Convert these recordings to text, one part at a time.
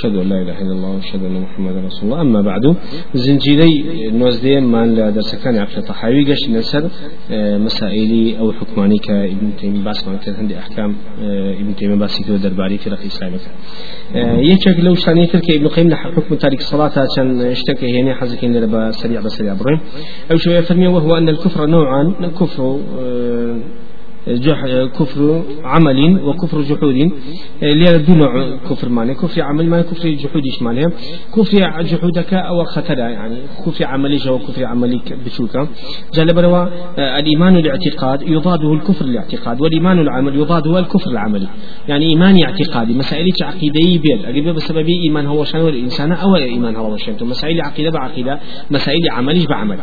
أشهد أن لا إله إلا الله وأشهد أن محمدا رسول الله. أما بعد زنجيري نوزدي من درس كان عقل طحاوي قش نسر آه، مسائلي أو حكماني كابن تيمية باس ما عندي أحكام ابن تيمية باس كده درباري في رقي إسلامك يشك لو شاني تلك ابن قيم حكم تارك الصلاة عشان اشتكى هنا حزكين لربا سريع بسريع برين أو شو يفرمي وهو أن الكفر نوعا كفر كفر عمل وكفر جحود. اللي دون كفر معنى. كفر عمل معنى كفر جحود إيش معنى؟ كفر جحودك أو خطر يعني كفر عملي أو كفر عملي بشوكا جل بروا الإيمان الاعتقاد يضاده الكفر الاعتقاد والإيمان العمل يضاده الكفر العملي يعني إيمان اعتقادي مسائل عقيدة بيد أجيب بسبب إيمان هو شان الإنسان أو إيمان هو شان مسائل عقيدة بعقيدة مسائل عملي بعمل.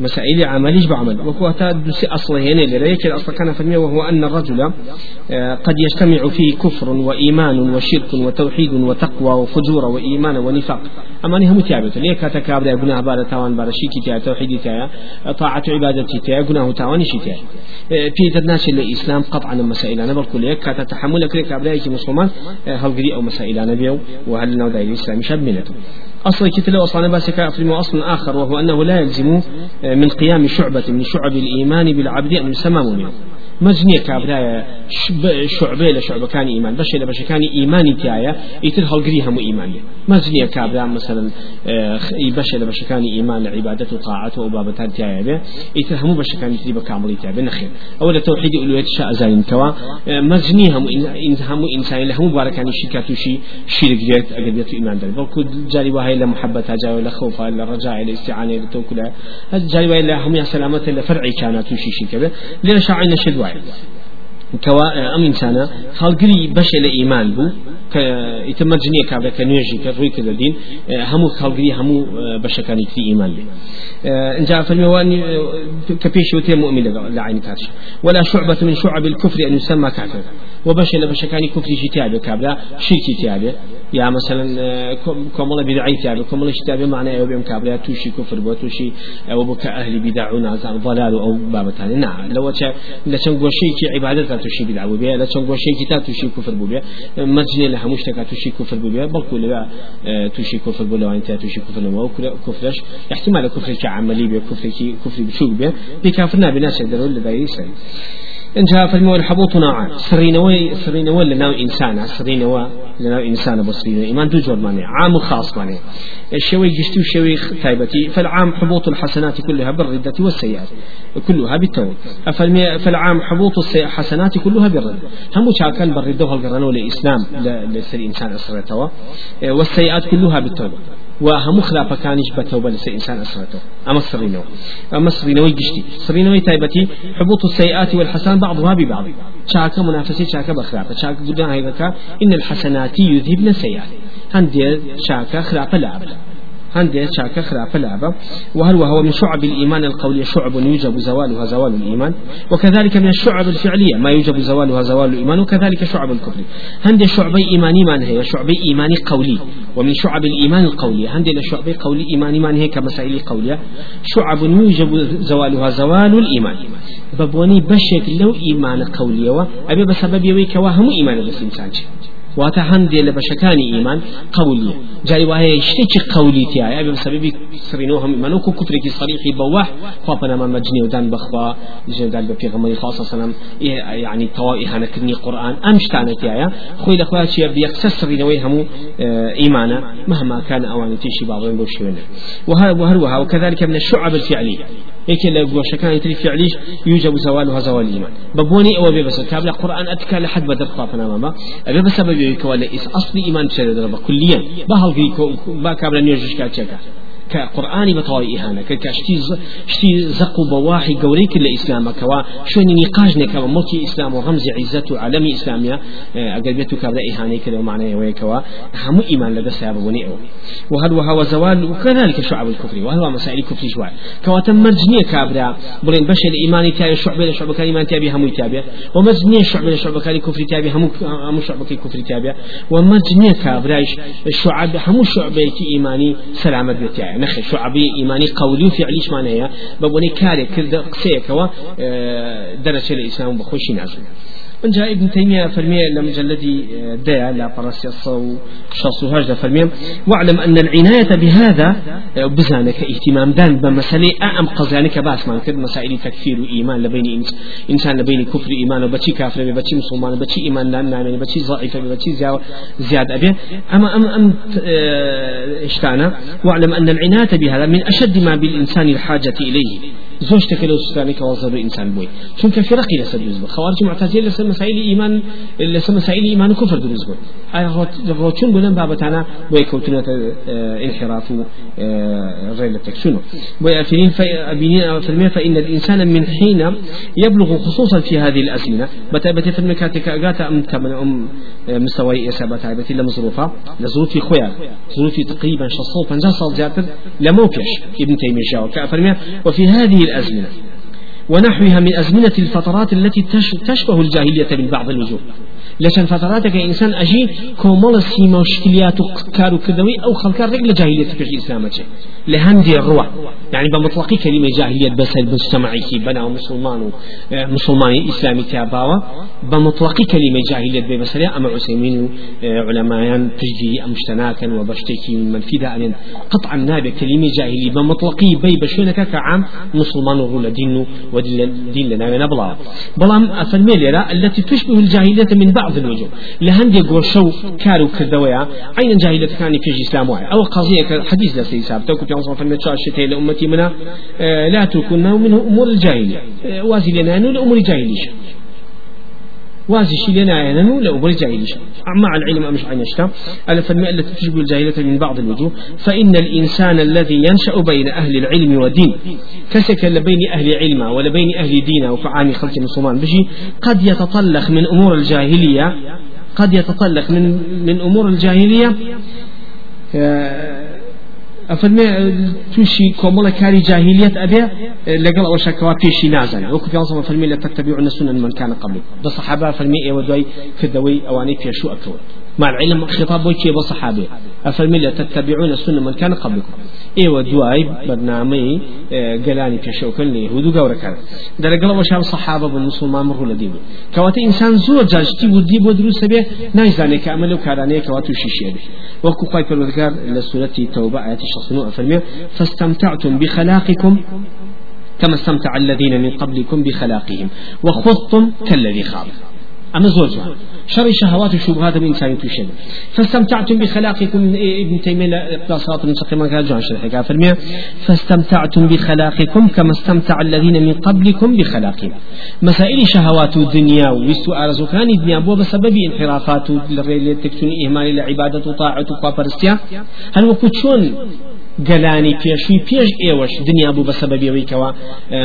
مسائل عمليش بعمل وكوتا دوسي أصل هنا لريك الأصل كان فهمي وهو أن الرجل آه، قد يجتمع فيه كفر وإيمان وشرك وتوحيد وتقوى وفجور وإيمان ونفاق. أما هم تابت ليك تكابر قناه بار تاوان بار شيكي تايا توحيدي تايا طاعة عبادتي تايا تاوان شي تايا. آه، في تدناش الإسلام قطعا المسائل أنا بقول لك كاتا تحمل كريك أبرايك مسلمان آه، هل أو مسائل أنا بيو وهل نودا الإسلام شاب منته أصل كتلة أصلا باسك أفرم أصل آخر وهو أنه لا يلزم من قيام شعبة من شعب الإيمان بالعبد أن يسمى مؤمنا. مجنية كابرايا شعبة لشعبة كان إيمان. بشي لبشي كان إيماني تايا يتر هالقريها مو إيمانية مجنية كابرا مثلا آه، بشي لبشي كان إيمان لعبادة وطاعة وبابتان تايا به. يتر همو بشي كان يتريب كاملي تايا به. نخير. أولا توحيد ألوية شاء زين كوا. آه، مجنية هم همو إنسان لهم باركان شركات وشي شرك جيت أقدية إيمان دل بلكو جاري وهي لمحبة جاي ولا خوف ولا رجاء ولا استعانة ولا توكل جاري وهي لهم يا سلامة لفرعي كانت وشي شركة ليش كوا أم إنسانا. خلقري بش الإيمان بو. ك يتمجني كابا كنيجي كروي كدين همو خلقري همو بشكاني في إيمان بي. ان جاء في المواني كبيش وتي مؤمن لعين كاتش. ولا شعبة من شعب الكفر أن يسمى كافر. وبش لبشكاني كفر شتابه كابلا شركي تابه يا مثلا كمال بدعي تابع كمال تابع معناه أو بيم كابلا توشي كفر بو توشي أو بك أهل بدع ونازع ضلال أو باب ثاني نعم لو تش لشان قوشي عبادة توشي بدع بو لشان قوشي كي توشي كفر بو مجني لها مشتكى توشي كفر بو بل كل توشي كفر بو لو أنت توشي كفر بو كفرش. احتمال كفر كعملي بي كفر كفر بشوك بي بكافرنا بناس يدرون لذا انتهى فالمو الحبوط نوعان سرينوي سرينوي لناو إنسان. سرينوي لناو إنسان بصرينوي إيمان دو جور ماني. عام وخاص ماني. الشوي جشتي وشوي تايبتي. فالعام حبوط الحسنات كلها بالردة والسيئات. كلها بالتوبة فالعام حبوط الحسنات كلها بالردة. هم شاكل بالردة والقرن لإسلام لسر إنسان أسرته والسيئات كلها بالتوبة وهم خلاف كانش بتوبة لسي إنسان أسرته أما سرينو أما سرينو يجشتي سرينو تايبتي حبوط السيئات والحسن بعضها ببعض. شاك منافسي شاك بخلاف شاك بدنا هيك إن الحسنات يذهبن السيئات هندي شاك خلاف العبد هندي شاك خلاف لعبة وهل وهو من شعب الإيمان القولية شعب يوجب زوالها زوال الإيمان وكذلك من الشعب الفعلية ما يوجب زوالها زوال الإيمان وكذلك شعب الكفر. هندي شعبي إيماني من هي شعبي إيماني قولي ومن شعب الإيمان القولية هندي شعبي قولي إيماني من هي كمسائل قولية شعب يوجب زوالها زوال الإيمان ببوني بشك لو إيمان قولية أبي بسبب يويك وهم إيمان بس واتا هەندێ لە بەشەکانی ئیمان قولیە جاری وایە شتێکی قولی تایە بسبب سرینەوە هەم ئیمان وەکو کوفرێکی صریحی خوا پەنامان مەجنێ ودان بەخوا جێدان بە پێغەمبەری خاص سەلام يعني تەواو ئیهانەکردنی قورآن ئەم شتانە تایە خۆی لەخوا چیە بيەقسە سرینەوەی هەموو ئیمانە مهما كان أوان تيشي بعضهم بوشيونه وهروها وكذلك من الشعب الفعلية هيك لا شكان تري فعليش يوجب زوالها زوال الإيمان ببوني أو بس كابل قرآن أتكا لحد بدر خافنا ماما أبي بسبب يكوالا إس أصل إيمان شدد كليا بهال با كابل نيجش كاتشكا كقرآن بطوي إهانة كشتي شتي زقو بواحي قوريك الإسلام كوا شو نقاش نكوا ملكي إسلام ورمز عزة عالمي إسلامية أقل بيتو كذا إهانة كذا ومعنى ويكوا هم إيمان لدى سبب ونئو. وهل وهو زوال وكذلك شعب الكفر وهل مسائل الكفر شوال كوا تم مرجنية كابرا بلين بشر الإيمان تابع شعب لشعب كان إيمان تابع هم يتابع ومرجنية شعب لشعب كان كفر تابع هم هم شعب كفر تابع. ومرجنية كابرا شعب هم شعب إيماني سلامة بتاعي نخي شعبي إيماني قولي وفعليش معناها ببوني كاري كرد قسيك و آه، درجة الإسلام بخوشي نازل من جاء ابن تيمية فرمي لمجلدي آه، داع لا برسي الصو شخص هجد فرمي واعلم أن العناية بهذا آه، بزانك اهتمام دان بمسألة أم قزانك بأس ما كد مسائل تكفير وإيمان لبين إنسان لبين كفر إيمان وبتشي كافر بتشي مسلمان بتشي إيمان لا نامن بتشي ضعيف بتشي زياد أبي أما أم أم آه، إشتانا واعلم أن العناية بهذا من أشد ما بالإنسان الحاجة إليه. زوج تكلو سستاني كوازر إنسان بوي شون كفرقي لسد بزبط خوارج معتزلة لسد مسائل إيمان لسد مسائل إيمان كفر بزبط أي روتشون بلن بابتانا بوي كوتنا آه، انحراف آه، غير تكسونو بوي أفنين فرمي فإن الإنسان من حين يبلغ خصوصا في هذه الأزمنة. متى بتي في المكاتك أقاتا أم كمن أم آه، مستوى إسابة عيبتي لمظروفة لظروفي خويا ظروفي تقريبا شصو فنجا صال زيادة لموكش ابن تيمية شاو. كأفرمي وفي هذه الأزمنة. ونحوها من أزمنة الفترات التي تشبه الجاهلية من بعض الوجوه. لشان فتراتك إنسان أجي كومال السيما وشكليات كارو كدوي أو خلقار رجل جاهلية في الإسلام لهندي الروح يعني بمطلق كلمة جاهلية بس المجتمعي بنا مسلمان مسلمان إسلامي تاباوا بمطلق كلمة جاهلية بمسألة أما عسيمين علماء تجدي أمشتناكا وبشتكي من فيدا أن قطعا نابع كلمة جاهلية بمطلقي بي بشونك كعام مسلمان وغول دين ودين لنا نبلا بلام أفرمي التي تشبه الجاهلية من بعض الوجوه. لهندي قوشو كارو كردويا عين جاهلية كان في الإسلام أو قضية حديث لسي ساب توكو في عنصر فرمي تشاشتي لأمتي منا لا تكون من أمور الجاهلية وازي لنا لأمور الجاهلية وازي شي لنا ينمو لأمور الجاهلية مع العلم أمش عين اشتا ألا فالماء التي تشبه الجاهلية من بعض الوجوه. فإن الإنسان الذي ينشأ بين أهل العلم والدين كسك لبين أهل علم ولبين أهل دين وفعاني خلق المسلمان بشي قد يتطلق من أمور الجاهلية قد يتطلق من من أمور الجاهلية أفرمي توشي كومولا كاري جاهلية أبي لقل أو شكوا بيشي نازل وكو في أنصر فرمي لا تتبعون السنن من كان قبل بصحابة فرمي إيه ودوي كدوي أواني بيشو أكتور مع العلم خطاب بوكي بصحابة أفرمي لا تتبعون السنة من كان قبلكم. إيه ودواي برنامج قلاني بيشوكن ليهود قورا كان. در قلب وشاب صحابة بالمسلمان مروا لديبو كواتي إنسان زور جاجتي ودي بدروس به نايزاني كأمل وكاراني كواتو شيشي به وكو قاي بالوذكار لسورة توبة آيات الشخصنو أفرمي فاستمتعتم بخلاقكم كما استمتع الذين من قبلكم بخلاقهم وخضتم كالذي خاض أما زوج شر شهوات وشبهات من إنسان تشد فاستمتعتم بخلاقكم ابن تيمية صراط المستقيم كان جوان شرحك فرمي فاستمتعتم بخلاقكم كما استمتع الذين من قبلكم بخلاقهم. مسائل شهوات الدنيا ويستو أرزوكان الدنيا بو بسبب انحرافات تكتون إهمال لعبادة وطاعة وقابرستيا هل وكتشون گەلانی پێشوی پێش ئێوەش دنیا بوو بە سەبەبیەوەی کەەوە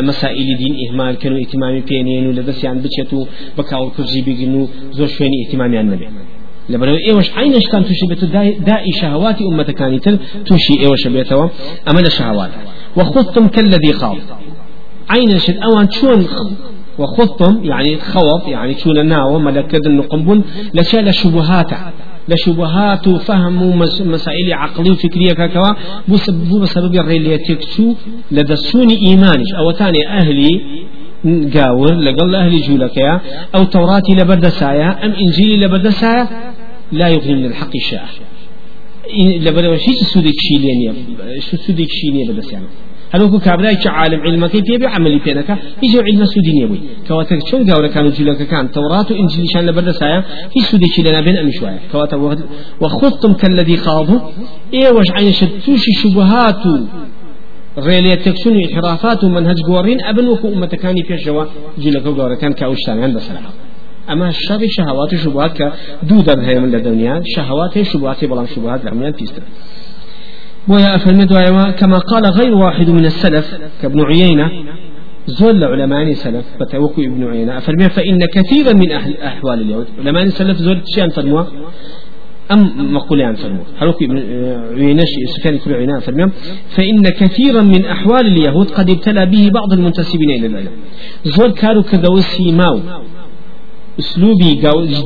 مەسائلی دین ئیهمالکەن و ئیتیمامی پێێنێن و لە دەستیان بچێت و بە کاوە کوژی بگن و زۆر شوێنی ئیتیمامیان نەبێت لبرو ايوش عينشتان توشي بيتو دائي شهوات امتكاني تل توشي ايوش بيتو امل شهوات وخذتم كالذي خاض عينشت اوان شون وخذتم يعني خوف يعني شون الناوة ملكد النقنبون لشال شبهاته لشبهات وفهم مسائل عقلية وفكرية ككوا بو بسبب الريليتك شو لدسوني إيمانش أو تاني أهلي قاور لقل أهلي جولك أو توراتي لبردسايا؟ أم إنجيلي لبردسايا؟ لا يغني من الحق شيء لبرد شيء سودك شيلينيا شو سودك شيلينيا بدسيانا هلوكو كابراي عالم علم كيف يبي عملي بينك يجي علم سوديني بوي. كواتك شون قاورا كانوا جلوك كان توراة وإنجيل شان لبرد سايا في سودي لنا بين أم شوية كواتك وخذتم كالذي خاضوا. إيه وش عين شتوشي شبهات ريلي تكسوني انحرافات ومنهج قوارين أبن وكو أمة كاني في الجوا جلوك قاورا كان كأوشتان عند سلام أما الشر شهوات وشبهات كدودة هي من الدنيا شهوات شبهات بلان شبهات لعميان فيستر بويا أفرمد كما قال غير واحد من السلف كابن عيينة زول علماء سلف بتوكو ابن عيينة أفرمي فإن كثيرا من أهل أحوال اليهود. علماء سلف زول شيئا فرموا أم مقولان فرموا هلوكو ابن عيينة سكان كل عيينة فرمي فإن كثيرا من أحوال اليهود قد ابتلى به بعض المنتسبين إلى العلم زول كانوا كذا سيماو. أسلوبي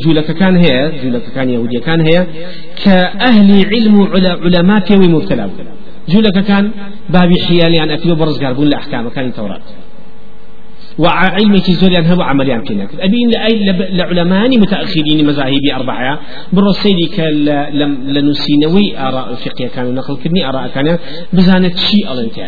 جولك كان هي جولك كان يهودية كان هي كأهل علم علماء في مبتلى. جولك كان بابي حيالي عن أكلو برزقار بون لأحكام كان التوراة وعلمك زور يعني هو عمليان كنا. أبين لأي لعلماء متأخرين مذاهب أربعة. بالرسيل لم لنسينوي آراء الفقه كانوا نقل كني آراء كان بزانت شيء ألنتي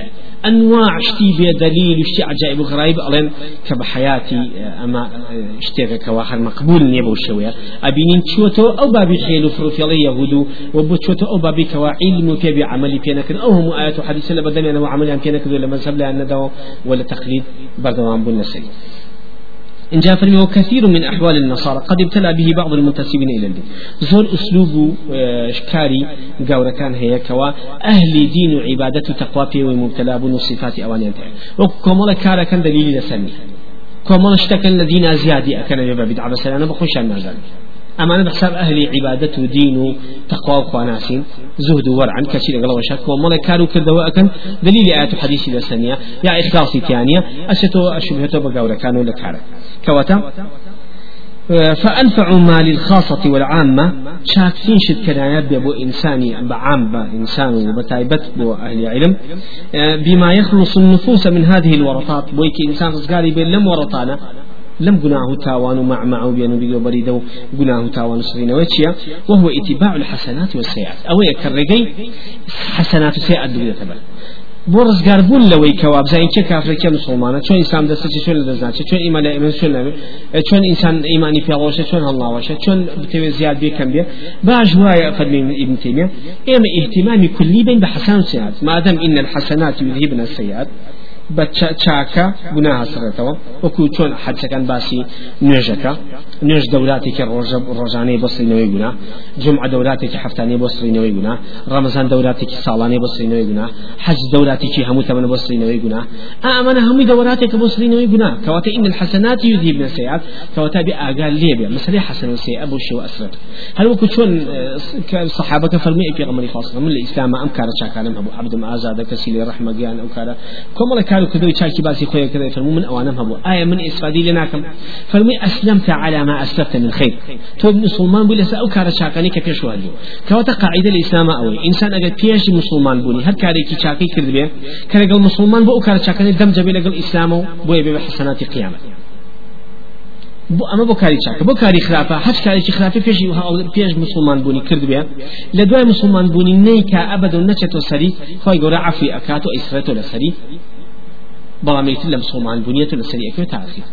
أنواع شتي بدليل شتي عجائب غرائب ألين كبحياتي أما اشتيك كواخر مقبول نيبو شوية أبينين تشوتو أو بابي حيلو فروفيالي يهودو وبتشوتو أو بابي كوا علم في بعملي بينك أو هم آيات وحديث لبدل أنا وعملي بينك ولا مذهب لأن دو ولا تقليد بردوان بن سيد إن جاء فرمي كثير من أحوال النصارى. قد ابتلى به بعض المنتسبين إلى الدين زور أسلوب شكاري قاورة كان هي كوا أهل دين وعبادة تقوى ومبتلى بن صفات أوانيان وكمال كارا كان دليل لسني. كمال اشتكى الذين زيادة أكن يبقى بدعة بس أنا بخش عن نازل أما أنا بحساب أهل عبادة ودين تقوى وخواناسين زهد ورعا كثير قال وشك وما كانوا كذا أكن دليل آيات حديث الثانية يا إخلاصي ثانية أشتو أشبهتو بقولة كانوا لكارا كوتا فأنفع ما للخاصة والعامة. شاكفين شد كنايات بأبو إنساني. بعام إنسان وبتايبت بو أهل علم. بما يخلص النفوس من هذه الورطات. بويك إنسان رزقاري بين لم ورطانا. لم جناه تاوان مع مع بينو بيجو بريدو جناه تاوان سرين وشيا وهو اتباع الحسنات والسيئات. أو يكرجي حسنات وسيئات دنيا تبع بۆ ڕزگاربوون لەوەی کەوا بزانین چه کافرێکە مسلمانە چۆن ئینسان دەستەچی چۆن لە دەستناچێت چۆن ئیمان لە ئێمە چۆن نەبێت چۆن ئینسان ئیمانی پیاڵەوەشە چۆن هەڵناوەشە چۆن بتەوێت زیاد بێ کەم بێ باش وایە فەرمین ابن تيمية. ئێمە اهتمامی كلي بين بحسن السيئات ما دام إن الحسنات يذهبن السيئات بە چاکە گونا هەسرێتەوە وەکو چۆن حەجەکان باسی نوێژەکە نوێژ دەوراتێکی ڕۆژانەی بۆسرینەوەی گونا جمعە دەوراتێکی هەفتانەی بۆسرینەوەی گونا ڕەمەزان دەوراتێکی ساڵانەی بۆسرینەوەی گونا حەج دەوراتێکی هەموو تەمەنە بۆسرینەوەی گونا ئەمانە هەمووی دەوراتێکە بۆسرینەوەی گونا کەواتە ئین الحەسەنات يذهبن السيئات کەواتە بێ ئاگال لێبێ مەسەلەی حەسەن و سيئە بۆ شێوە ئەسرەت هەر وەکو چۆن صحابەکە فەرمی پێغەمبەری خاص من لە ئیسلامە ئەم کارە چاکانم هەبوو عەبدم ئازادە کەسی لێ ڕەحمەگیان ئەو کارە کۆمەڵە کار قالوا كذا يشاكي باسي خويا كذا فرمو من أوانم هبو آية من إسفادي لناكم. فرمي أسلمت على ما أسلفت من خير. تو مسلمان بولي سأو كارا شاكاني كبيش واجو. كواتا قاعدة الإسلام أوي. إنسان أجد بيش مسلمان بوني هر كاري كي شاكي كرد بيه. كان قال مسلمان بو كارا شاكاني دم جبي لقل إسلامه بو يبي بحسنات قيامة. بو أما بو كاري چاك بو كاري خلافة. حج كاري خلافة فيش فيش مسلمان بوني كرد بيا لدواء مسلمان بوني نيكا ابدا نچتو سري. خوي غورا عفي أكاتو إسرتو لسري. بەڵامێتی لە مسلمان بوونیەت لە سەریەکە تاخیر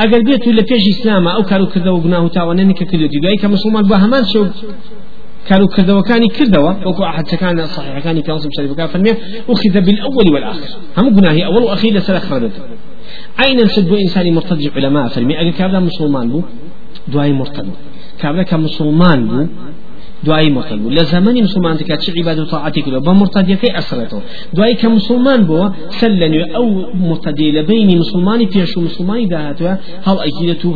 ئەگەر بێت لە پێش ئیسلامە ئەو کار و کردەوە گوناه و تاوانێنی کە کردو دیگای کە مسلمان بە هەمان شەو کار و کردەوەکانی کردەوە وەکو ئاحەدەکان صحیحەکانی پێڵسم شەریفەکان فەرمێ أخذ بالأول والآخر. هم گوناهی أول وأخير لسر خردت. أين نسد بو إنساني مرتد علماء فرمي أجل كابلا مسلمان بو دعاي مرتد كابلا كمسلمان بو دوای مرتد بوو لە زمانی مسلمان دکات چه عیباد و طاعتی کردو؟ بە مرتدیەکەی ئەسرێتەوە دوای کە مسلمان لە نوێ ئەو مرتدی لە بینی مسلمانی پێش و مسلمانی داهاتوە هەڵ ئەگیرێت و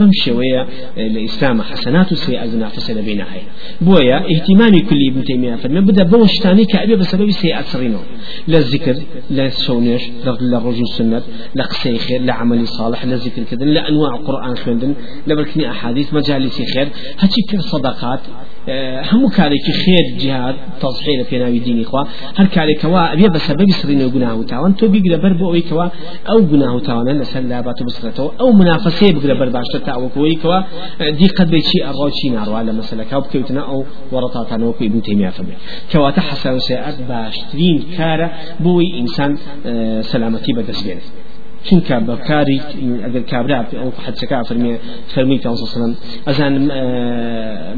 بم شوية الإسلام حسنات وسيئات نافسة لبينا هاي بويا اهتمامي كل ابن تيمية فرمي بدأ بوشتاني كأبي بسبب سيئات سرينو لا الذكر لا الشونيش لا رجل السنة لا خير لا عمل صالح لا ذكر كذا لا أنواع القرآن خوندن لا بركني أحاديث مجالس خير. هاتي كل صدقات هەموو کارێکی خێر جهاد تەزحیر لە پێناوی دینی خوا. هەر کارێکەوە ئەبێ بە سەبەبی سرینە گوناه و تاوان تۆ بیگرە بەر بۆ ئەوەی کەوا ئەو گوناه و تاوانە لەسەر لابات و بسرێتەوە ئەو منافسەیە بگرە بەر باشتر تاوەکەوەی کەوا دیقەت بێکی ئەڕۆ چی ناڕوا لە مەسلەکە و بکەوتنە ئەو وەڕەتاتانەوە کوی ابن تیمیە فەرمێ کەواتە سیئات باشترین کارە بۆی ئینسان سەلامەتی بەدەست بێنێت چونکە بەکاری ئەگەر کابرا ئەو حەجەکە فەرمی فەرمی پێ سلم ئەزان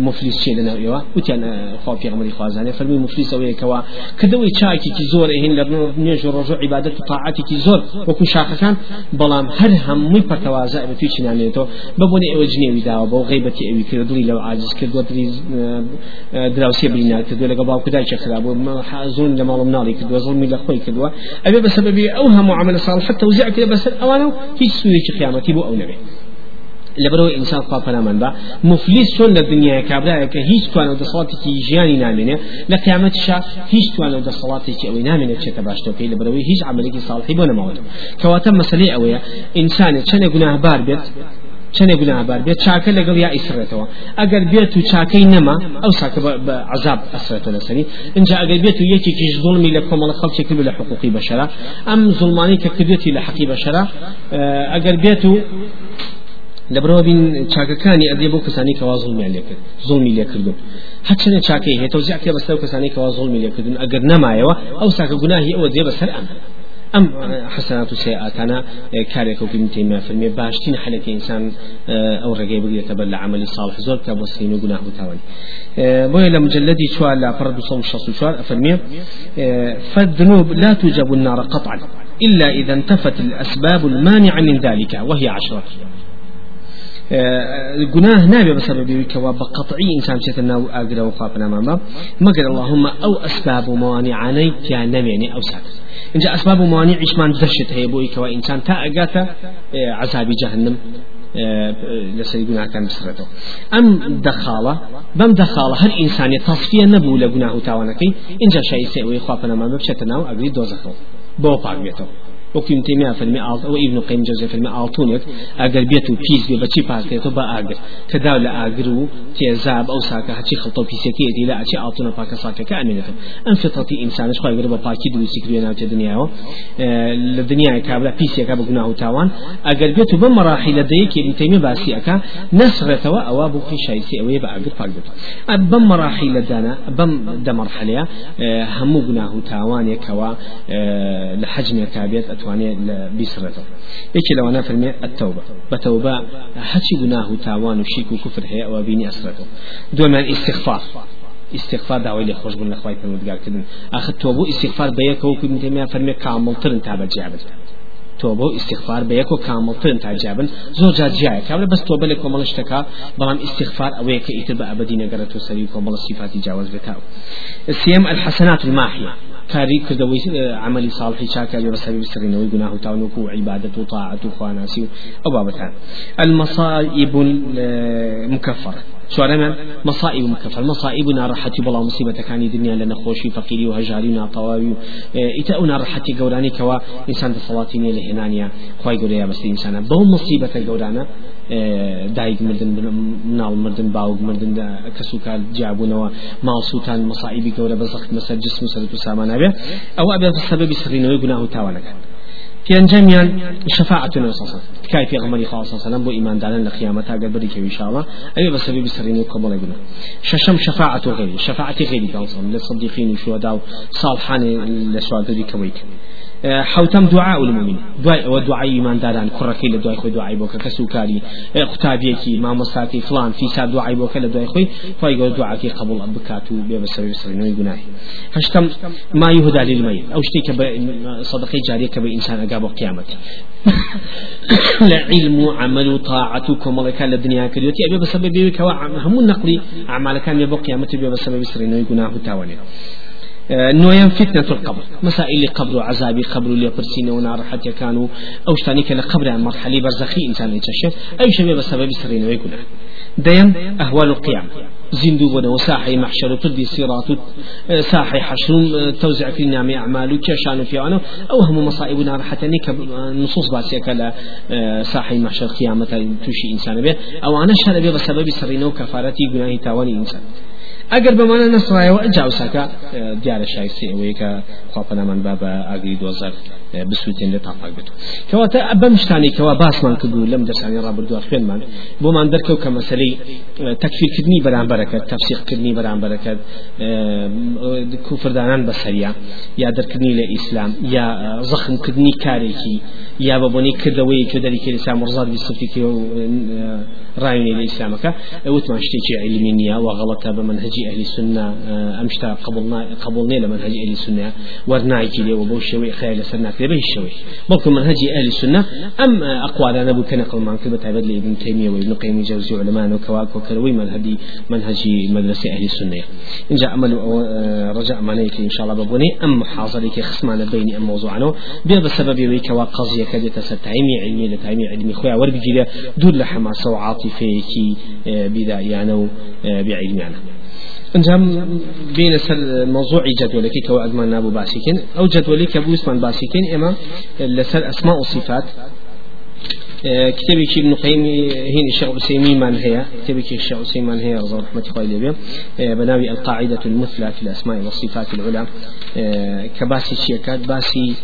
مفلیس چێ لەناویەوە وتیان خوا پێغمەری خوازانێ فەرمی مفلیس ئەوەیەکەوە کەدەوەی چاکێکی زۆر هین لە نێژ و ڕۆژ عیبادەت و تاعاتێکی زۆر وەکو شاخەکان بەڵام هەر هەمووی پەتەوازە بە توی چنانێتەوە ببوونی ئەوە جنێوی داوە بۆ غیبەتی ئەوی کرد دڵی لەو عاجز کردوە دڵی دراوسێ برینا کردو لەگە باوکو دایکی خراب بوو حازون لە ماڵم ناڵی کردووە زڵمی لە خۆی کردووە ئەبێ بەسەبەبی ئەو هەموو عمل صالح حتى وزع كده بس أوانو هیچ سوودێکی قیامەتی بۆ ئەو نەبێت لەبەرەوە ئینسان خوا پەنامان بە مفلیس چۆن لە دنیای کابراایەکە هیچ توانە و دەسەڵاتێکی ژیانی نامێنێ لە قیامەتیشا هیچ توانە و دەسەڵاتێکی ئەوەی نامێنێت چێتە باشتۆکەی لەبەرەوەی هیچ عملێکی ساڵحی بۆ نەماوەت کەواتە مەسلەی ئەوەیە ئینسانێک چەندێک گوناهبار بێت؟ چنێ گوناهبار بێت چاکە لەگەڵ یا ئیسرێتەوە. ئەگەر بێت و چاکەی نەما ئەو ساکە بە عذاب ئەسرێتە لەسەری اینجا ئەگەر بێت و یەکێکیش ظلمی لە کۆمەڵە خەڵکی کرد لە حقوقی بەشەرە ئەم زڵمانی کە کردێتی لە حەقی بەشەرە ئەگەر بێت و لەبرەوە بین چاکەکانی ئەدێ بۆ کەسانی کەوا زڵمی لێ کردو. هەچەنە چاکەی هێتە و زیاتێ بەسەر کەسانی کەوا زڵمی لێ کردن ئەگەر نەمایەوە ئەو ساکە گوناهی ئەوە دێ بەسەر أم حسنات سيئاتنا كاريك وكم تيمية في المية باشتين حالك إنسان أو رجع بقي تبل عمل صالح زور كبسين وجناه تاوي بوي لمجلدي شوال لا فرد صوم الشخص شوال أفرمي. فالذنوب لا توجب النار قطعا إلا إذا انتفت الأسباب المانعة من ذلك وهي عشرة. گناه نابێ بسبب كوا بقطعي إنسان شيء ناو أجر وخافنا ماما مقر اللهم أو أسباب موانعاني كان نميني أو سابس إن جاء أسباب موانع عشمان دشت هي بوي كوا إنسان تا أجاتا عذاب جهنم لسي قناه كان بسرته أم دخالة بم دخالة هل إنسان تصفية نبو لقناه تاوانكي إن جاء شيء سيئوي خوافنا ما بشتنا وأقري دوزخه بو باقيته وكيم تيمية في المئة أو ابن قيم جوزي في المئة ألطونيك أجر بيتو بيز بي بچي باكيتو با أجر كداو لا أجرو تيزاب أو ساكا هاتشي خلطو بيسيكي دي لا أتشي ألطونا باكا ساكا كأمينة أن فطرتي إنسان شخوة يقرب باكي دو سيكريو ناوتي دنياو لدنيا كابلا بيسي كابا قناه تاوان. أجر بيتو بمراحل ديك ابن تيمية باسي أكا نسرتوا أوابو في شيء سيئوي با أجر باكيتو بمراحل دانا بم دا مرحلة همو قناه تاوان يكوا لحجم أتواني بيسرته يكي لو أنا فرمي التوبة بتوبة حتى قناه تاوان وشيك وكفر هي أو بيني أسرته دون من استغفار دعوة لي خوش بن لخواي فرمودگار كدن آخر توبو استغفار بيك وكو من تيمية فرمي كامل ترن تابع جابت توبه استغفار بيكو كامل ترن تاجابن زور جات جاي كامل بس توبه لكم الله اشتكى بلام استغفار اويك يتبع ابدي نغرت وسريكم الله صفات بتاو السيم الحسنات الماحيه كاري كردوي عملي صالح شاكا بسبب سرين ويقناه تاونكو عبادة وطاعة وخواناسي أو بابتان المصائب المكفرة شوارما مصائب مكفر مصائبنا رحتي بلا مصيبة كان الدنيا لنا خوشي فقيري وهجاري طواوي إتاؤنا رحتي قوراني كوا إنسان صلاتيني لهنانيا خواي قولي بس إنسان بو مصيبة قورانا دایک مردن مناڵ مردن باوک مردن کەسوکار جیابوونەوە ماڵسووتان مەسائبی گەورە بە زەخت مەسەر جسم و سەرت و سامانابێ ئەو ئەبێت سەبەبی سڕینەوەی گوناه و تاوانەکان پێنجەمیان شفاعة النبي صلى الله عليه وسلم كاي في غمري خاصة صلى الله عليه وسلم بو إيمان دارن لقيامتها قال بديك إن شاء الله أي بس بي بسرين قبل يقول ششم شفاعة غيري شفاعة غيري كان صلى كويك حوتم دعاء المؤمن دعاء ودعاء إيمان داران كركي لدعاء خوي دعاء بوك كسوكاري قتابيكي ما مساكي فلان في ساد دعاء بوك لدعاء خوي فايقول دعاء كي قبول أبكاتو بيبسر بسرين ويقناهي هشتم ما يهدى للميت. أو شتيك صدقي كبي إنسان أقاب قيامتي لعلم عمل طاعتكم الله كان الدنيا كريوتي أبي بسبب بيك هم النقلي أعمال كان يبقى قيامتي بسبب سرين ويقناه تاواني نويم فتنة القبر. مسائل قبر وعذاب قبر اللي برسين ونار حتى كانوا أو شتانيك لقبر مرحلة برزخي إنسان يتشف أي شيء بسبب سرين ويقول ديم أهوال القيامة زندو بنا وساحي محشر وتدي صراط ساحي حشر توزع في نعم أعمال كشان في عنه أو هم مصائب نار حتى نك نصوص باسية كلا ساحي محشر قيامة توشي إنسان به أو أنا شر بسبب سرين وكفارتي جناه تاواني إنسان. ئەگەر بەمانە نەسڕایەوە جاوساکە دیارە شایستی ئەوەیە کە خواپەنامان با بە ئاگری دۆزەر بسووتێن لە تاپاک بێت کەواتە بەم شتانێکەوە باسمان کردو لەم دەسانی ڕابردووە خوێنمان بۆمان دەرکەوت کە مەسلەی تەکفیرکردنی بەرامبەرەکەت تەفسیقکردنی بەرامبەرەکەت کوفردانان بەسەریا یا دەرکردنی لە ئیسلام یا زەخمکردنی کارێکی یا بە بۆنی کردەوەی کە دەریکە ئیسلام ڕزاد بیسفتی و ڕایونی لە ئیسلامەکە وتمان شتێکی علمی نییە و غەڵەتە بە منهجی ئەهلی سنە ئەمشتا قبول نیە لە منهجی ئەهلی سنە وەرنایکی لێ و بۆ شێوەی خەیە لەسەر ناکرێ بە شوي بلكم منهجي أهل السنة أم أقوال أنا أبو كان قل معنك بتعبد لي ابن تيمية وابن قيم الجوزي علماء وكواك وكروي منهجي منهجي مدرسة أهل السنة إن جاء عمل رجع معنيك إن شاء الله ببني أم محاضرك خصمان بيني أم موضوعنا بيا بسبب ويك وقضية كده تستعيمي علمي لتعيمي علمي خويا وربجي دور لحماسة وعاطفة كي بدايانا بعلمي انجام بين سر موضوع جدولك كوا أزمان نابو باسيكين أو جدولك أبو اسمان باسيكين إما لسر أسماء وصفات كتابك ابن قيم هين الشيخ عثيمين من هي كتابك الشيخ عثيمين من هي رضا رحمة الله عليه بناوي القاعدة المثلى في الأسماء والصفات العلى. كباسي شيكات باسي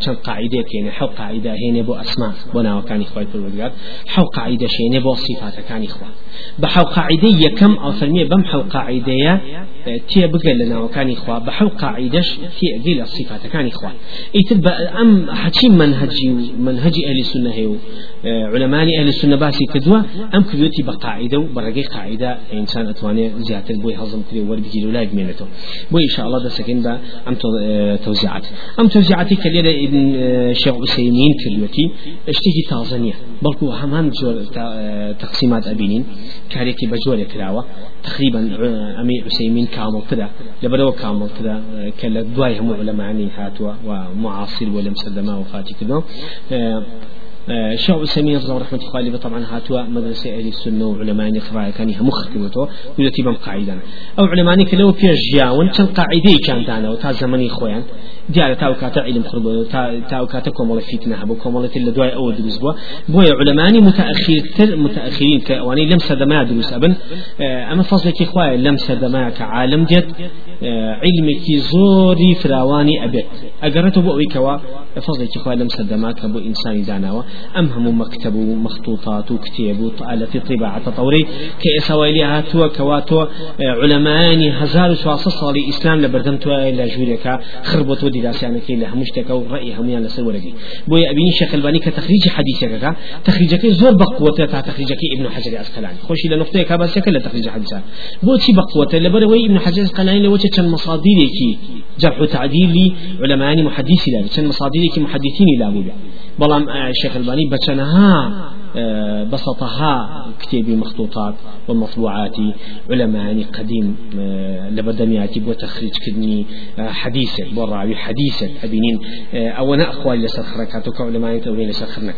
چند قاعدة يعني حو قاعدة هنا بو أسماء بنا وكان إخوة الفرودقات حو قاعدة شيء بو صفات كان إخوة بحو قاعدة يكم أو فرمية بم حو قاعدة تي بقى لنا وكان إخوة بحو قاعدة تي أقل الصفات كان إخوة إتب أم حتشي منهجي منهجي أهل السنة هيو علماء أهل السنة باسي كدوا أم كبيوتي بقاعدة وبرقي قاعدة إنسان أتواني زيادة بوي هضم كري وربجي ولا يجمينته بوي إن شاء الله ده سكين با أم توزيعات. أم توزيعاتي كليلة ابن شيخ عثيمين كلمتي اشتكي تازنية بلكو همان جور تقسيمات أبينين. كاريكي بجور كراوة. تقريبا أمي عثيمين كامل كذا لبرو كامل كذا كلا دواي هم علماء هاتوا ومعاصر ولم سلما وفاتي كذا شيخ عثيمين رضي رحمة الله طبعا هاتوا مدرسة أهل السنة وعلماء إخراج كان هم خدمته ويأتي بم قاعدة أو علماء كلو في جياون كان قاعدة كانت أنا وتا زمني خويا. دیارە تاوکاتە علم خرب تاوکاتە کۆمەڵە فیتنە هەبوو کۆمەڵەتی لە دوای ئەوە دروست بووە بۆیە علمانی متأخرتر متأخرین کە ئەوانەی لەم سەردەمای دروست ئەبن ئەمە فەزلێکی خوایە لەم سەردەمایە کە عالم دێت علمێکی زۆری فراوانی ئەبێت ئەگەڕێتەوە بۆ ئەوەی کەوا فەزلێکی خوای لەم سەردەما کە بۆ ئینسانی داناوە ئەم هەموو مەکتب و مخطوطات و کتێب و ئالەتی طیباعە تەوری کە ئێساوایلی هاتووە کەوا تۆ علەمانی 1400 ساڵی ئیسلام لە بەردەم توای لە ژوورێکە خربەتۆ دیراسیانەکەی لە هەموو شتێکە و ڕێی هەمویان لەسەر وەرەگی بۆیە ئەبینی شەکلبانی کە تەخریجی حەدیثەکەەکە تەخریجەکەی زۆر بەقوتە تا تەخریجەکەی ابن حجر عسقلانی خۆشی لە نقطەیە کاباسەکە لە تەخریج حەدیثان بۆچی بەقوتە لەبەرەوەی ابن حجر عسقلانی لەوە چەند مصادرێکی جرح و تعدیلی علمانی محدثی لا چەند مصادرێکی محدثینی لابوو بەڵام شێخ البانی بچەنەها بسطها كتابي مخطوطات ومطبوعات علماء قديم لبردمياتي بو تخريج كدني حديثة بو راوي حديثة أبينين. أو أنا أخوالي لسر خركاتك علماء تولي لسر خرنك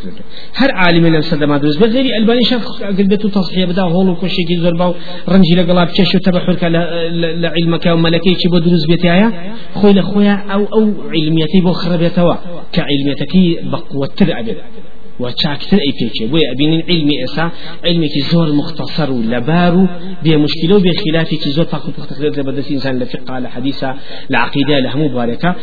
هر عالم لم سد ما دروز بغير ألباني شاف قلبته تصحيح بدا هولو كوشي كي زرباو رنجي لقلاب تشو تبحرك لعلمك وملكي شي بو دروز بيتايا خوي لخويا أو أو علميتي بو خربيتوا. كعلميتكي بقوة ترعبه وشاكتر أي بيتشي بوي أبين علمي إسا علمي كي زور مختصر لبارو بي مشكلة بي خلافي كي زور فاقو تقدر بدس إنسان لفقه على حديثة لعقيدة لهمو باركة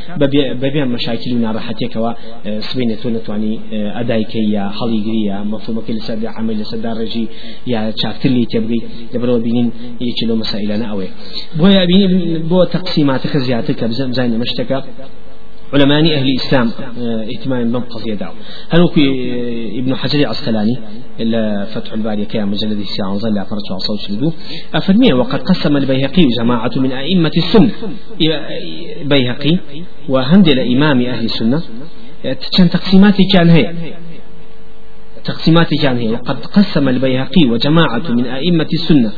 ببي مشاكل ونارحتك و سبينة نتواني أداي كي يا حليقرية مفهوم كي لسد عمل لسد رجي يا شاكتر لي تبغي يبرو بينين يشلو مسائلنا أوي بوي أبين بو تقسيماتك زيادتك بزين مشتكى علماء أهل الإسلام اهتمام بم قضية دعوة. هل هو ابن حجر العسقلاني إلا فتح الباري كيا مجلد الساعة ظل فرج وصوت شدو أفرمي وقد قسم البيهقي جماعة من أئمة السنة بيهقي وهندل إمام أهل السنة. كان تقسيمات كان هي؟ تقسيمات كان هي. وقد قسم البيهقي وجماعة من أئمة السنة.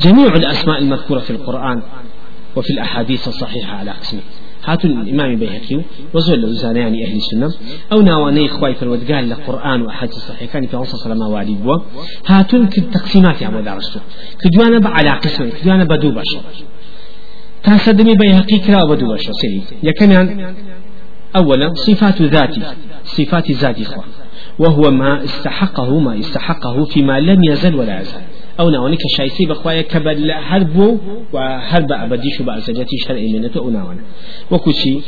جميع الأسماء المذكورة في القرآن وفي الأحاديث الصحيحة على قسمه هاتون الإمام بيهقي وزول له زانيان أهل السنة أو ناواني إخوائي فرودقال لقرآن وأحاديث صحيحة كان في عنصر سلامة وعلي بوا هاتون كتقسيمات يا مدارسته كدوانا بعلى قسم كدوانا بدو بشر تاسدمي بيهقي كلا بدو بشر سيري يكمن أولا صفات ذاتي صفات ذاتي إخوة وهو ما استحقه ما استحقه فيما لم يزل ولا يزال. أو ناوني كشايسي بخوايا كبل هربو وهرب ابديش بأزجتي شرعي منته أو ناوانا وكو شي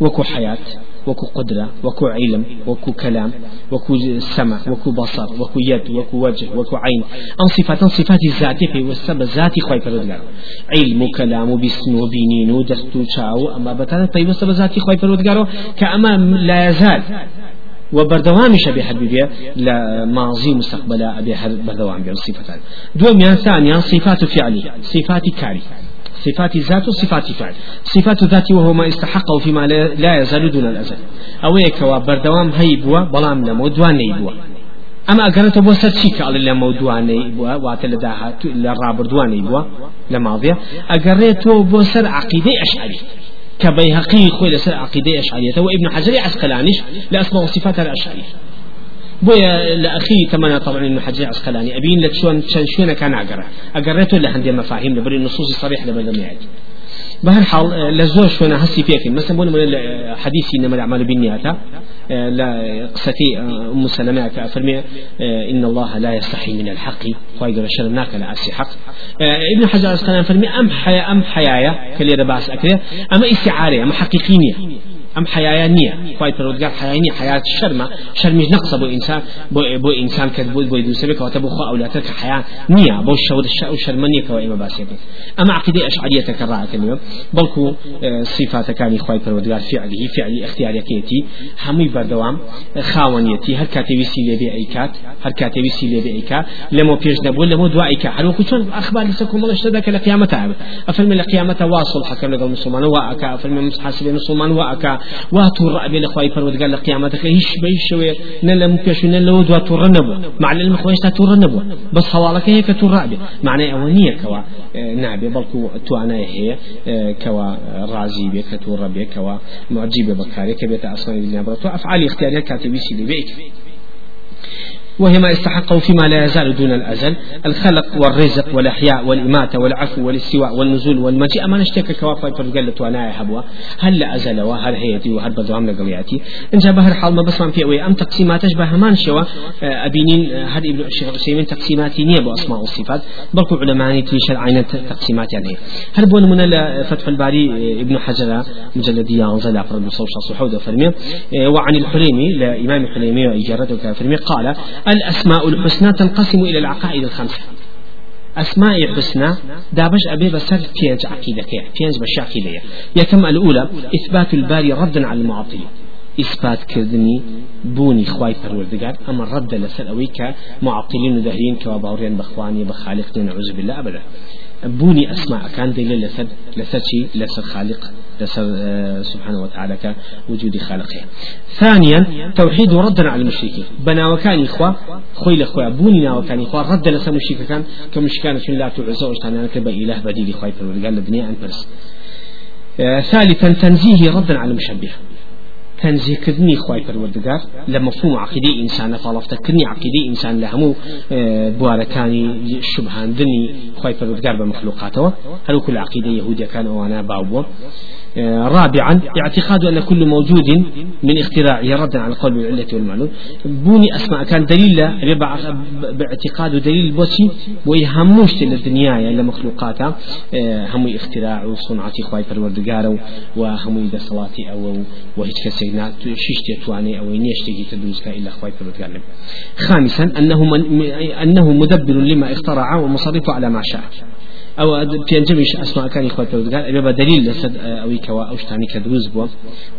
وكو حياة وكو قدرة وكو علم وكو كلام وكو سمع وكو بصر وكو يد وكو وجه وكو عين أن صفات صفات الذات في والسبب ذاتي خواهي فرودگار علم وكلام وبسم وبينين ودستو شاو أما بتانا طيب والسبب ذاتي خواهي فرودگار كأما لا يزال وبردوامي شبه حبيبية لماضي مستقبل أبي بردوام بين صفتان دوم ثانيا صفات فعلي صفات كاري صفات ذات وصفات فعل. صفات ذات وهو ما استحقه فيما لا يزال دون الأزل. أو يكوا بردوام هيبوا بلام لمو دوان نيبوا أما أقرأت بو سرشيك على لما دواني بوا وات لداها للرابر دواني بوا لماضية. أقرأت بو سر عقيدة أشعري. كبيهقي خوي لسر عقيدة أشعرية. وابن حجر عسقلانيش لأسماء وصفات الأشعرية بويا لأخي كمان طبعا ابن حجر عسقلاني. أبين لك شون شون كان أقرأ أقرأته لهندي مفاهيم لبري النصوص الصريحة لبري بهر حال لزور شونا هسي فيك مثلا بقول من حديثي إنما الأعمال بالنيات لا قصتي أم سلمة كأفرمي إن الله لا يستحي من الحق. خواهي شرمناك لا أسي حق ابن حجر الأسقلاني فرمي أم حيا أم حيايا كلي رباس أكله أما استعارة أما حقيقينية. أم حياة نية؟ خواهي پروردگار حياة نية حياة شرمة. شرمش نقص بو إنسان بو, بو إنسان كد بو بو يدوس بك وتبو خو أولادك حياة نية. بو الشور الشاء شرمة نية كوا اما باسيته أما عقيدة أشعرية تكرار كلمة بلكو صفات كان خواهي پروردگار فعله فعل اختياريتي. همي بردوام خاونيتي. هر كاتي وسيلة بي ايكات هر كاتي وسيلة بي ايكات لمو بيش نبول لمو دعا ايكا هل وكو شون أخبار لسكم الله اشتدك لقيامة افرم لقيامة واصل حكم لقى المسلمان واكا افرم محاسب المسلمان واكا واتو الرأبي لخواي فرود قال لقيامتك هيش بيش شوي نلا مكش نلا ودوا ترنبو مع العلم خويش ترنبو بس حوالك هيك ترأبي معنى أولية كوا آه، نعبي بلكو تو أنا هي آه، كوا رازي بك تربي كوا معجبة بكاري كبيت أصلا بالله أفعال اختيارية كاتبي سيدي بيك. وهي ما استحقه فيما لا يزال دون الأزل. الخلق والرزق والإحياء والإماتة والعفو والاستواء والنزول والمجيء. أما نشتكى كوافا فرقلت وأنا يحبوا هل أزل وهل هيتي وهل بدوام لقوياتي إن جاب بهر حال ما بس في أوي أم تقسيمات أشبه شوا؟ آه، أبينين هذا ابن الشيخ عثيمين تقسيماتي نية بأسماء والصفات؟ بلكو علماء تيشر عين تقسيمات يعني. هل بون من فتح الباري ابن حجر مجلدية يانزل أفرد بصوش صحودة فرمي. وعن الحليمي لإمام الحليمي وإجارته فرمي قال الأسماء الحسنى تنقسم إلى العقائد الخمسة. أسماء حسنى دابش أبي بسر بينج عقيدة بينج بش عقيدة. يتم الأولى إثبات الباري ردا على المعطل إثبات كردني بوني خواي پروردگار. أما رد لسر أويك معطلين ودهرين كواباورين بخواني بخالق نعوذ بالله أبدا. بوني أسماء كان دليل لسد لسد شيء لسد خالق لسد آه، سبحانه وتعالى كوجود خالقه. ثانيا توحيد ردا على المشركين. بنا وكان إخوة خوي الأخوة بوني وكان إخوة رد لسد مشرك كان كمشكان لا تعزى واشتانا كبأ إله بديل خواي قال الدنيا أن آه، ثالثا تنزيه ردا على المشبه. تنزيه كذني خواي پروردگار لمفهوم عقيدة إنسان فالفت كذني عقيدة إنسان لهمو آه، بواركاني شبهان دني خواي پروردگار بمخلوقاته هل كل عقيدة يهودية كان وأنا باوبو رابعا اعتقاد أن كل موجود من اختراعه ردا على قول العلة والمعلول. بوني أسماء كان دليل باعتقاد دليل بوشي ويهموش للدنيا يعني مخلوقاتها. هم اختراع وصنعة خواي فالوردقار وهم إذا صلاتي أو وهيك كسينا. شيشتي تواني أو نيشتي تدوزك إلا خواي فالوردقار خامسا أنه, أنه مدبر لما اخترع ومصرف على ما شاء. أو بينجمش أسماء كان إخوة قال أبي بدليل لسد أوي كوا أو شتاني كدروز بوا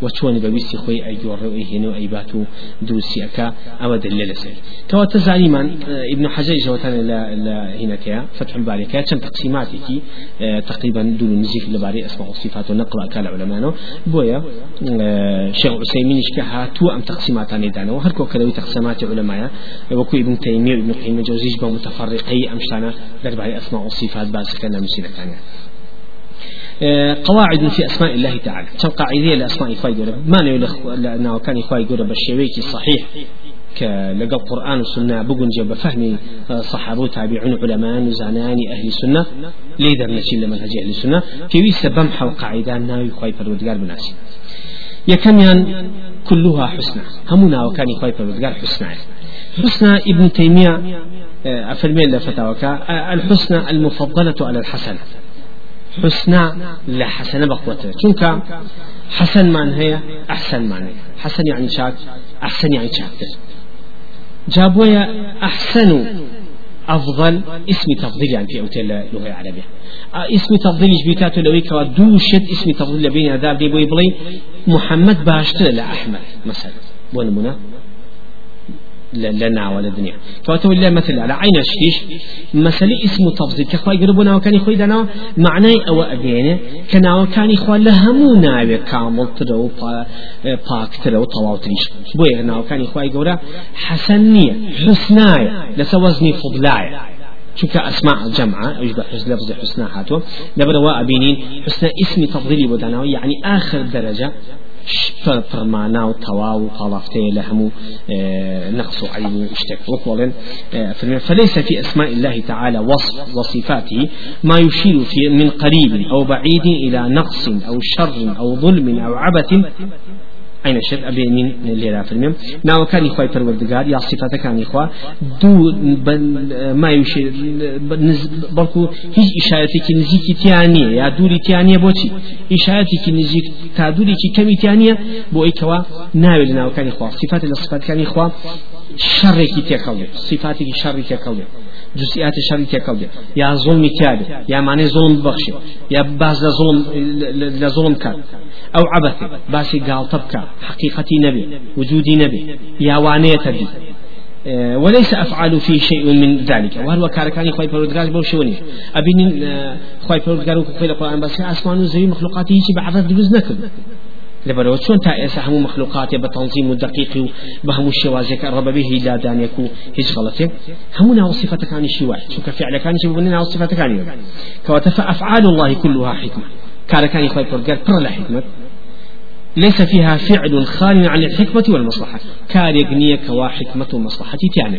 وشون بويسي خوي أي جور أي هنو أي باتو دوسي أكا أو دليل لسد. كوا تزعلي من ابن حجر جوتان لا هنا كيا فتح الباري كيا كم تقسيماتي تقريبا دون نزيف لباري أسماء وصفات ونقل أكال علماء بويا شيخ عثيمين شكها تو أم تقسيمات دانا وهركو كذا تقسيمات علماء وكو ابن تيمية وابن قيم الجوزيج بمتفرقي أمشتانا لرباري أسماء وصفات كان مسيرة ثانية قواعد في أسماء الله تعالى. كم قاعدة لأسماء إخوة يقول ما لأنه كان إخوة يقول بالشيويك صحيح كلقى القرآن والسنة بقول جاب فهم صحابة وتابعون علماء وزانان أهل السنة. ليدر نشيل منهج أهل السنة. في ويس بمحى وقاعدة ناوي إخوة فرودقار بناسي يكميان كلها حسنى همنا وكان إخوة فرودقار حسنى حسنى ابن تيمية أفرمي لفتاوك الحسنى المفضلة على الحسنة حسنى لا حسنة بقوته شنك حسن من هي؟ أحسن من هي. حسن يعني شاك أحسن يعني شاكتر جابويا أحسن أفضل اسم تفضيل يعني في أوتيل اللغة العربية اسم تفضيل جبيتات لو كوا دوشت اسم تفضيل بين عذاب دي بوي محمد باشتر لا أحمد مثلا. ونمنا لنا ولا دنيا. فاتو الله مثل على عين الشيش. مثل اسم تفضيل. كخوا يقربنا وكان يخوي دنا معناه أو أبينه كنا وكان يخوا لهمو ناوي كامل ترو باك ترو طواو تريش بوي هنا وكان يخوا يقولا حسنية حسناية لسوزني فضلاية شوف أسماء جمعة يشبه حسن لفظ حسنى هاتو نبرا وأبينين حسنى اسم تفضيلي بدنا يعني آخر درجة پڕمانا و تەوا و لە هەموو نقص و اشتك وقولا فليس في أسماء الله تعالى وصف وصفاته ما يشير في من قريب أو بعيد إلى نقص أو شر أو ظلم أو عبث أين شد أبينين ليرا فرميم ناو كان إخوة پروردگار يا صفات كان إخوة دو ما يشير بلكو هيج إشارتي كي نزيكي تيانية يا دوري تيانية بوتي إشارتي كي نزيك تا دوري كي كمي تيانية بو إيكوا ناوي لناو كان إخوة صفات الصفات كان إخوة شر كي تيكاوي صفاتي كي شر تيكاوي جزئيات الشر تيكاوي يا ظلم كاد يا معنى ظلم بخشي يا باز ظلم لظلم كان أو عبث باسي قال تبكى حقيقتي نبي وجودي نبي يا وانية بي آه، وليس أفعال في شيء من ذلك وهل كاركاني خوي بردقار بوشوني أبين آه، خوي بردقار وكفيل القرآن بس أسمان وزي مخلوقاتي يجي بعض دروز نكد لبرو چون تا ئێستا هەموو مخلوقاتێ بە تەنظیم و دقیقی و بە هەموو شێوازێکە ڕەبە بێ هیدادانێک و هیچ غەڵەتێک هەموو ناو صفەتەکانی شیوای چونکە فعلەکانی ببنی ناو صفەتەکانی کەواتە فأفعال الله كلها حكمة كاركاني خوي بردقار پر لحكمة ليس فيها فعل خال عن الحكمة والمصلحة. كاريقنية كوا حكمة ومصلحة تعني